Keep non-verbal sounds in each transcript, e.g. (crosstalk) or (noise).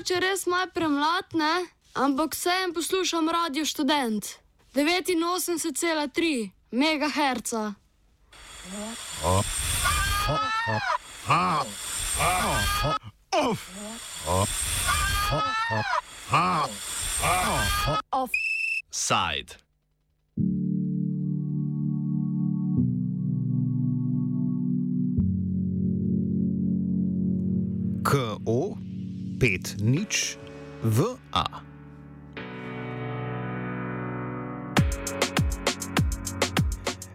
mogoče res malo premlatne, ampak vsem poslušam radio študent 89,3 MHz. Side. KO 5 nič VA.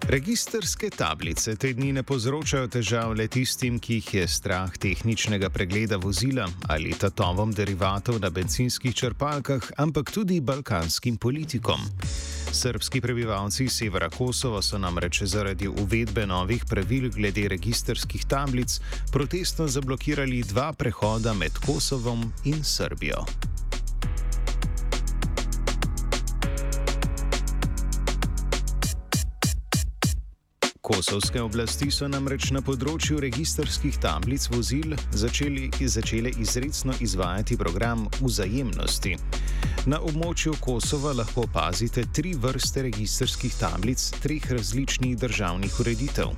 Registerske tablice te dni ne povzročajo težav le tistim, ki jih je strah tehničnega pregleda vozila ali tatovom derivatov na benzinskih črpalkah, ampak tudi balkanskim politikom. Srbski prebivalci severa Kosova so namreč zaradi uvedbe novih pravil glede registerskih tablic protestno zablokirali dva prehoda med Kosovom in Srbijo. Kosovske oblasti so namreč na področju registerskih tablic vozil začeli, začele izredno izvajati program vzajemnosti. Na območju Kosova lahko opazite tri vrste registerskih tablic treh različnih državnih ureditev.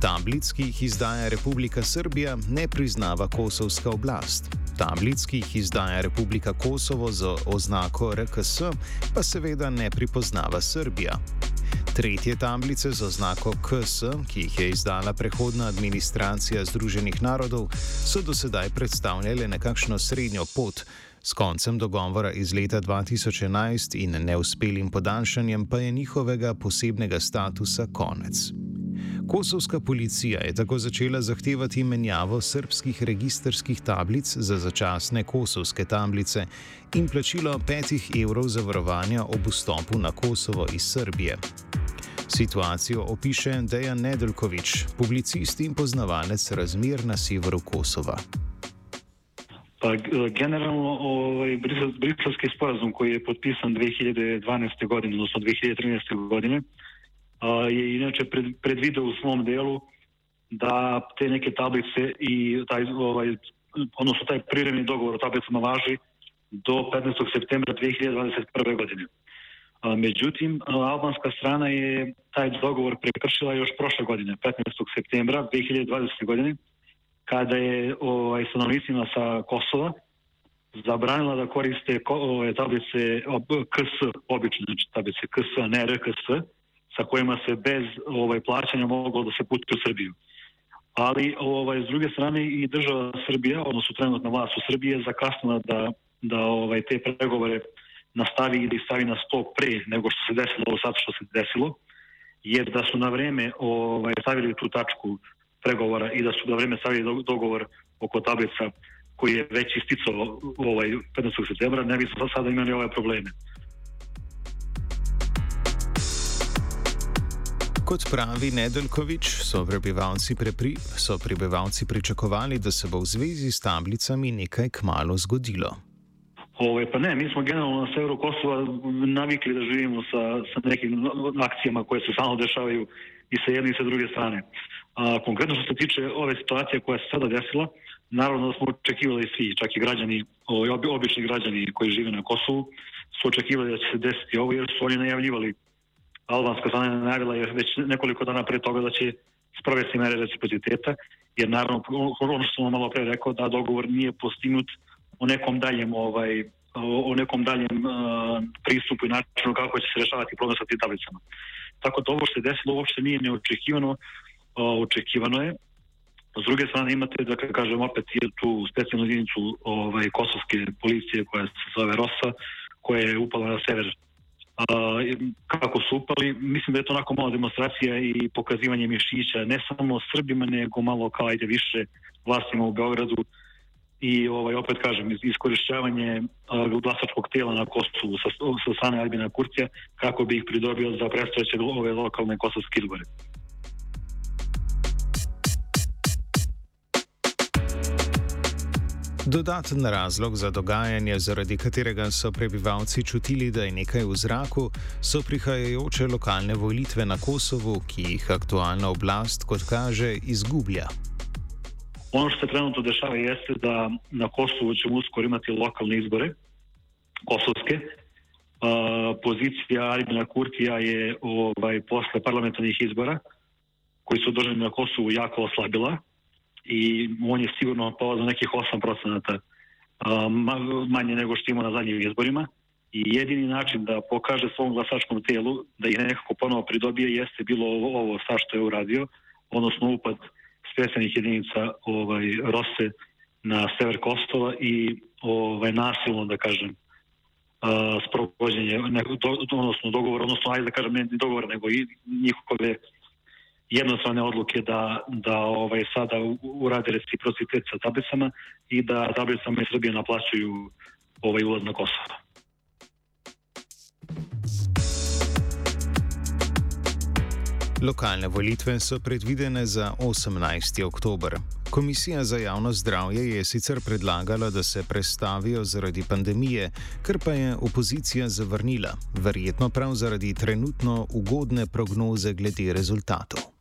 Tablic, ki jih izdaja Republika Srbija, ne priznava kosovska oblast. Tablic, ki jih izdaja Republika Kosovo z oznako RKS, pa seveda ne pripoznava Srbija. Tretje tablice z oznako KS, ki jih je izdala prehodna administracija Združenih narodov, so do sedaj predstavljale nekakšno srednjo pot. S koncem dogovora iz leta 2011 in neuspelim podaljšanjem pa je njihovega posebnega statusa konec. Kosovska policija je tako začela zahtevati menjavo srpskih registerskih tablic za začasne kosovske tablice in plačilo petih evrov zavarovanja ob vstopu na Kosovo iz Srbije. Situacijo opiše Dejan Nedeljkovič, publicist in poznavalec razmer na severu Kosova. Pa, generalno, ovaj, briselski sporazum koji je potpisan 2012. godine, odnosno 2013. godine, a, je inače pred, predvideo u svom delu da te neke tablice i taj, ovaj, odnosno taj privremeni dogovor o tablicama važi do 15. septembra 2021. godine. Međutim, albanska strana je taj dogovor prekršila još prošle godine, 15. septembra 2020. godine, kada je ovaj, stanovnicima sa Kosova zabranila da koriste ove tablice KS, obične znači tablice KS, a ne RKS, sa kojima se bez ovaj, plaćanja moglo da se putuje u Srbiju. Ali ovaj, s druge strane i država Srbija, odnosno trenutna vlast u Srbiji je zakasnila da, da ovaj, te pregovore nastavi i da ih stavi na sto pre nego što se desilo ovo sad što se desilo, jer da su na vreme ovaj, stavili tu tačku pregovora i da su na vreme stavili dogovor oko tablica koji je već isticao ovaj, 15. septembra, ne bi sada imali ove probleme. Kot pravi Nedeljkovič, so prebivalci, prepri, so prebivalci pričakovali, da se bo v zvezi s tablicami nekaj kmalo zgodilo. Ove, pa ne, mi smo generalno na severu Kosova navikli da živimo sa, sa nekim akcijama koje se samo dešavaju i sa jedne i sa druge strane. A, konkretno što se tiče ove situacije koja se sada desila, naravno da smo očekivali svi, čak i građani, ove, obični građani koji žive na Kosovu, su očekivali da će se desiti ovo jer su oni najavljivali albanska strana najavila je već nekoliko dana pre toga da će sprovesti mere reciprociteta, jer naravno ono što sam malo pre rekao da dogovor nije postignut o nekom daljem ovaj o nekom daljem uh, pristupu i načinu kako će se rešavati problem sa tim tablicama. Tako da ovo što se desilo uopšte nije neočekivano, uh, očekivano je. S druge strane imate, da kažem opet, tu specijalnu jedinicu ovaj, kosovske policije koja se zove ROSA, koja je upala na sever kako su upali, mislim da je to onako malo demonstracija i pokazivanje mišića, ne samo Srbima, nego malo kao ajde više vlastima u Beogradu i ovaj, opet kažem, iskorišćavanje glasačkog tela na Kosovu sa, sa strane Albina Kurcija kako bi ih pridobio za predstojeće ove lokalne kosovske izbore. Dodaten razlog za dogajanje, zaradi katerega so prebivalci čutili, da je nekaj v zraku, so prihajajoče lokalne volitve na Kosovu, ki jih aktualna oblast, kot kaže, izgublja. Ono što se trenutno dešava jeste da na Kosovu ćemo uskoro imati lokalne izbore, kosovske. Uh, pozicija Albina Kurtija je ovaj, posle parlamentarnih izbora, koji su održani na Kosovu, jako oslabila i on je sigurno pao za nekih 8% uh, manje nego što ima na zadnjim izborima. I jedini način da pokaže svom glasačkom telu da ih nekako ponovo pridobije jeste bilo ovo, ovo sa što je uradio, odnosno upad specijalnih jedinica ovaj, Rose na sever Kosova i ovaj, nasilno, da kažem, sprovođenje, do, odnosno dogovor, odnosno ajde da kažem ne dogovor, nego i njihove jednostavne odluke da, da ovaj, sada urade reciprocitet sa tablicama i da tablicama i Srbije naplaćuju ovaj ulaz na Kosovo. Lokalne volitve so predvidene za 18. oktober. Komisija za javno zdravje je sicer predlagala, da se prestavijo zaradi pandemije, kar pa je opozicija zavrnila, verjetno prav zaradi trenutno ugodne prognoze glede rezultatov.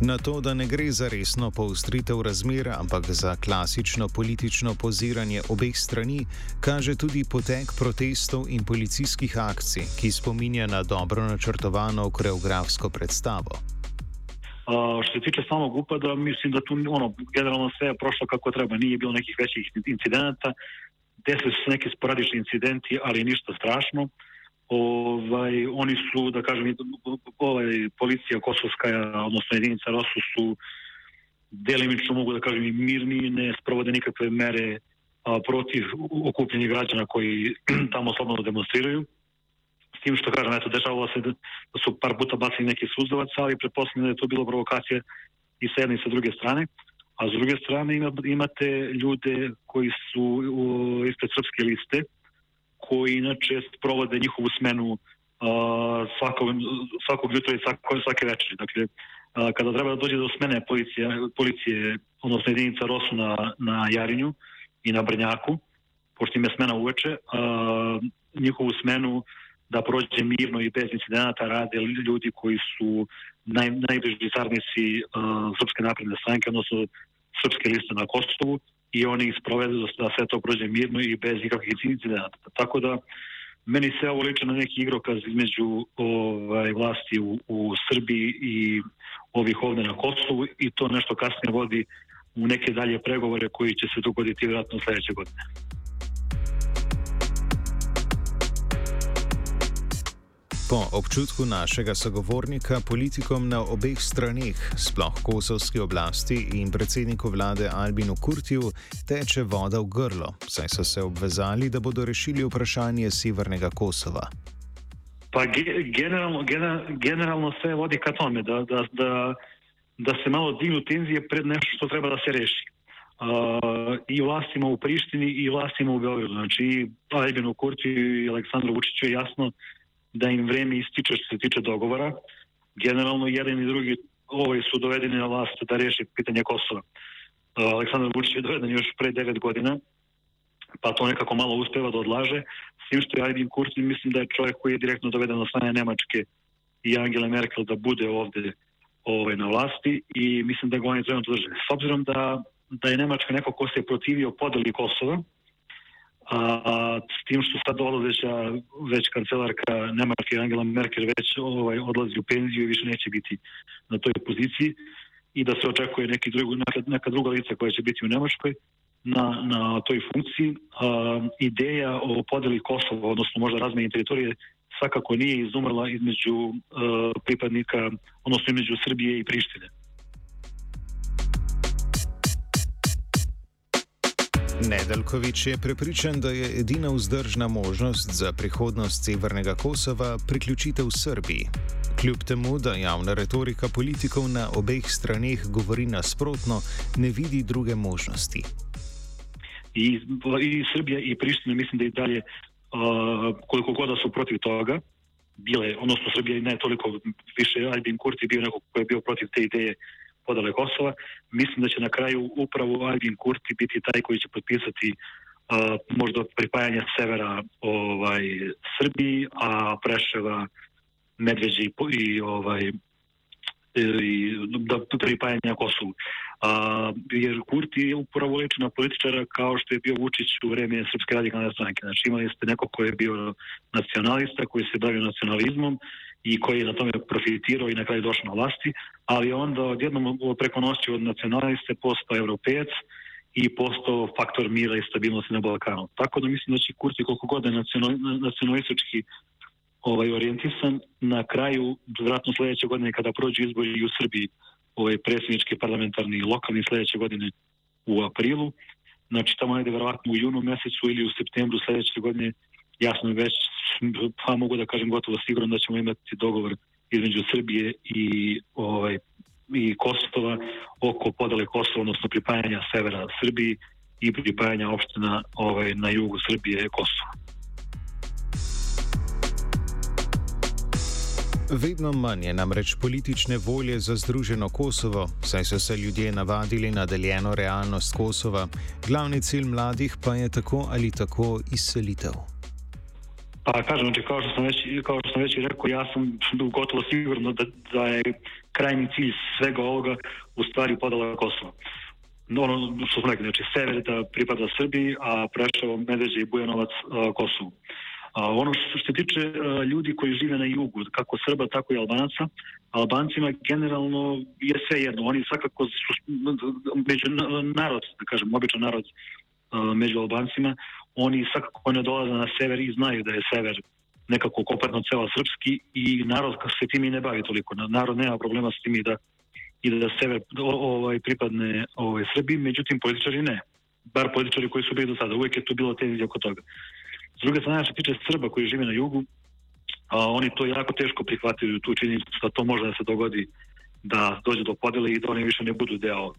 Na to, da ne gre za resno poostritev razmer, ampak za klasično politično poziranje obeh strani, kaže tudi potek protestov in policijskih akcij, ki spominja na dobro načrtovano koreografsko predstavo. Uh, što se tiče samog upada, mislim da tu ono, generalno sve je prošlo kako treba. Nije bilo nekih većih incidenata, desili su se neki sporadični incidenti, ali ništa strašno. Uh, ovaj, oni su, da kažem, ovaj, policija kosovska, odnosno jedinica Rosu su delimično mogu da kažem i mirni, ne sprovode nikakve mere a, protiv okupljenih građana koji (clears throat) tamo slobodno demonstriraju. S tim što kažem, eto, dešavalo se da, da su par puta bacili neki suzdavac, ali pretpostavljam da je to bilo provokacija i sa jedne i sa druge strane. A s druge strane imate ljude koji su u, ispred srpske liste, koji inače provode njihovu smenu uh, svakog, svakog jutra i svako, svake večeri. Dakle, uh, kada treba da dođe do smene policije, policije odnosno jedinica Rosu na, na Jarinju i na Brnjaku, pošto im je smena uveče, uh, njihovu smenu da prođe mirno i bez incidenata rade ljudi koji su naj, najbliži sarnici uh, Srpske napredne stranke, odnosno Srpske liste na Kosovu i oni sprovedu da sve to prođe mirno i bez ikakvih incidenata. Tako da meni se ovo liče na neki igrokaz između ovaj, vlasti u, u Srbiji i ovih ovde na Kosovu i to nešto kasnije vodi u neke dalje pregovore koji će se dogoditi vjerojatno sledeće godine. Po občutku našega sogovornika, politikom na obeh straneh, sploh kosovski oblasti in predsedniku vlade Albinu Kurtiju, teče voda v grlo, saj so se obvezali, da bodo rešili vprašanje severnega Kosova. Pa generalno, generalno se vodi ka tome, da, da, da, da se malo dignu tenzije pred nešto što treba da se reši. Uh, I vlastima u Prištini i vlastima u Beogradu. Znači, Albinu Kurtiju i Aleksandru Vučiću je jasno da im vreme ističe što se tiče dogovora. Generalno, jedan i drugi ovaj su dovedeni na vlast da reši pitanje Kosova. Aleksandar Vučić je doveden još pre 9 godina, pa to nekako malo uspeva da odlaže. S tim što je Aydin Kurti, mislim da je čovjek koji je direktno doveden na strane Nemačke i Angela Merkel da bude ovde ovaj, na vlasti i mislim da ga oni trenutno drže. S obzirom da, da je Nemačka neko ko se protivio podeli Kosova, a, s tim što sad odlazeća već kancelarka Nemačke Angela Merkel već ovaj, odlazi u penziju i više neće biti na toj poziciji i da se očekuje neki drugu, neka, neka druga lica koja će biti u Nemačkoj na, na toj funkciji. A, ideja o podeli Kosova, odnosno možda razmenje teritorije, svakako nije izumrla između a, pripadnika, odnosno između Srbije i Prištine. Nedeljkovič je prepričan, da je edina vzdržna možnost za prihodnost severnega Kosova priključitev Srbiji. Kljub temu, da javna retorika politikov na obeh straneh govori nasprotno, ne vidi druge možnosti. I, i Srbija i Priština mislim da i dalje, uh, koliko god da su protiv toga, bile, odnosno Srbija ne toliko više, Albin Kurti bio neko ko je bio protiv te ideje podale Kosova. Mislim da će na kraju upravo Albin Kurti biti taj koji će potpisati uh, možda pripajanje severa ovaj, Srbiji, a Preševa, Medveđi i ovaj, i da pripajanja Kosovu. A, jer Kurti je upravo lična političara kao što je bio Vučić u vreme Srpske radikalne stranke. Znači imali ste neko koji je bio nacionalista, koji se bavio nacionalizmom i koji je na tome profitirao i na kraju došao na vlasti, ali onda odjednom preko noći od nacionaliste postao europejac i postao faktor mira i stabilnosti na Balkanu. Tako da mislim da će Kurti koliko god je nacionalistički ovaj, orijentisan, na kraju, vratno sledeće godine kada prođu izbori i u Srbiji, ovaj, predsjednički, parlamentarni i lokalni sledeće godine u aprilu, znači tamo negde verovatno u junu mesecu ili u septembru sledeće godine, jasno već, pa mogu da kažem gotovo sigurno da ćemo imati dogovor između Srbije i ovaj, i Kosova oko podele Kosova, odnosno pripajanja severa Srbiji i pripajanja opština ovaj, na jugu Srbije Kosova. Vedno manj je namreč politične volje za združeno Kosovo, saj so se ljudje navadili na deljeno realnost Kosova, glavni cilj mladih pa je tako ali tako izselitev. Pa kažem, znači, kao što sam već, kao što sam već rekao, ja sam gotovo sigurno da, da je krajni cilj svega ovoga u stvari podala Kosova. Ono što smo rekli, znači sever da pripada Srbiji, a Prešavo, Medveđe i Bujanovac Kosovu. A ono što se tiče ljudi koji žive na jugu, kako Srba, tako i Albanaca, Albancima generalno je sve jedno. Oni svakako su među narod, da kažem, običan narod među Albancima, oni svakako ne dolaze na sever i znaju da je sever nekako kopatno cela srpski i narod se tim i ne bavi toliko. Narod nema problema s tim i da i da sever ovaj, pripadne ovaj, Srbiji, međutim političari ne. Bar političari koji su bili do sada. Uvijek je tu bilo tenzija oko toga. S druge strane, što tiče Srba koji žive na jugu, a, oni to jako teško prihvatili tu činjenicu da to može da se dogodi da dođe do podele i da oni više ne budu deo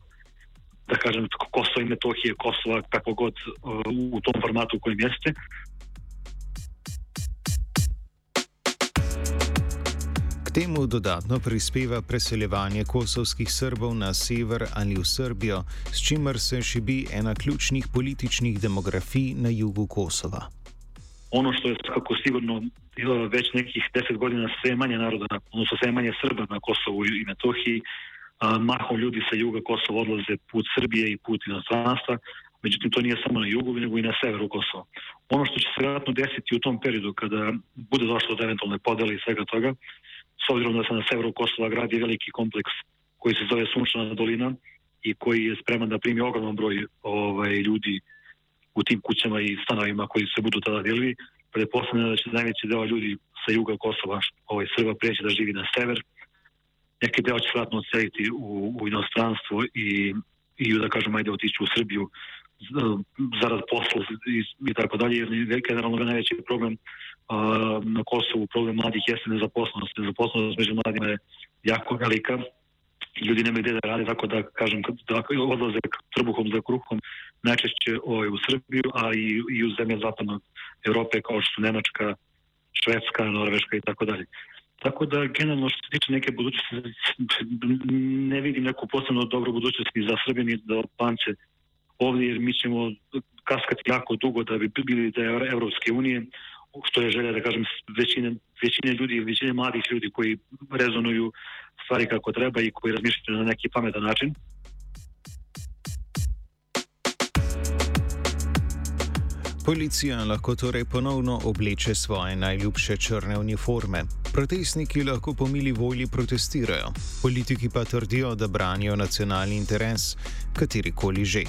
da kažem Kosova i Metohije, Kosova, kako god u tom formatu u kojem jeste. Temu dodatno prispeva preseljevanje kosovskih Srbov na sever ali v Srbijo, s čimer se šibi ena ključnih političnih demografij na jugu Kosova. Ono što je svakako sigurno već nekih deset godina sve manje naroda, odnosno sve manje Srba na Kosovu i Metohiji, a, mahom ljudi sa juga Kosova odlaze put Srbije i put inostranstva, međutim to nije samo na jugu, nego i na severu Kosova. Ono što će se vjerojatno desiti u tom periodu kada bude došlo do eventualne podele i svega toga, s obzirom da se na severu Kosova gradi veliki kompleks koji se zove Sunčana dolina i koji je spreman da primi ogroman broj ovaj, ljudi u tim kućama i stanovima koji se budu tada delili, pretpostavljeno da će najveći deo ljudi sa juga Kosova, ovaj Srba, preći da živi na sever. Neki deo će vratno odseliti u, u inostranstvo i, i da kažem, ajde otići u Srbiju zarad posla i, i tako dalje, jer generalno najveći problem a, na Kosovu, problem mladih jeste nezaposlenost. Nezaposlenost među mladima je jako velika ljudi nemaju gde da rade, tako da kažem, da odlaze trbuhom za kruhom najčešće ovaj, u Srbiju, a i, i u zemlje zapadne Evrope kao što su Nemačka, Švedska, Norveška i tako dalje. Tako da, generalno, što se tiče neke budućnosti, ne vidim neku posebno dobru budućnost ni za Srbije, ni za Albance ovdje, jer mi ćemo kaskati jako dugo da bi bili da Evropske unije, što je želja da kažem većine, većine ljudi, većine mladih ljudi koji rezonuju stvari kako treba i koji razmišljaju na neki pametan način. Policija lahko torej ponovno obleče svoje najljubše črne uniforme. Protestniki lahko po mili volji protestirajo, politiki pa trdijo, da branijo nacionalni interes, katerikoli že.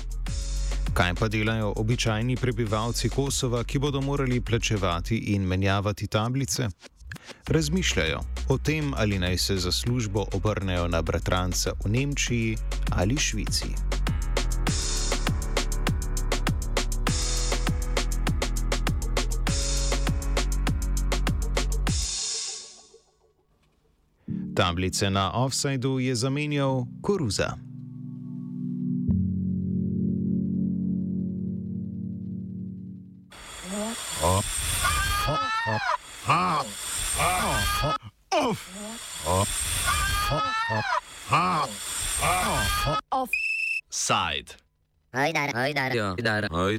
Kaj pa delajo običajni prebivalci Kosova, ki bodo morali plačevati in menjavati tablice? Razmišljajo o tem, ali naj se za službo obrnejo na bratranca v Nemčiji ali Švici. Tablice na offsajdu je zamenjal Koruza. Side. Hajdar, hajdar, hajdar, hajdar.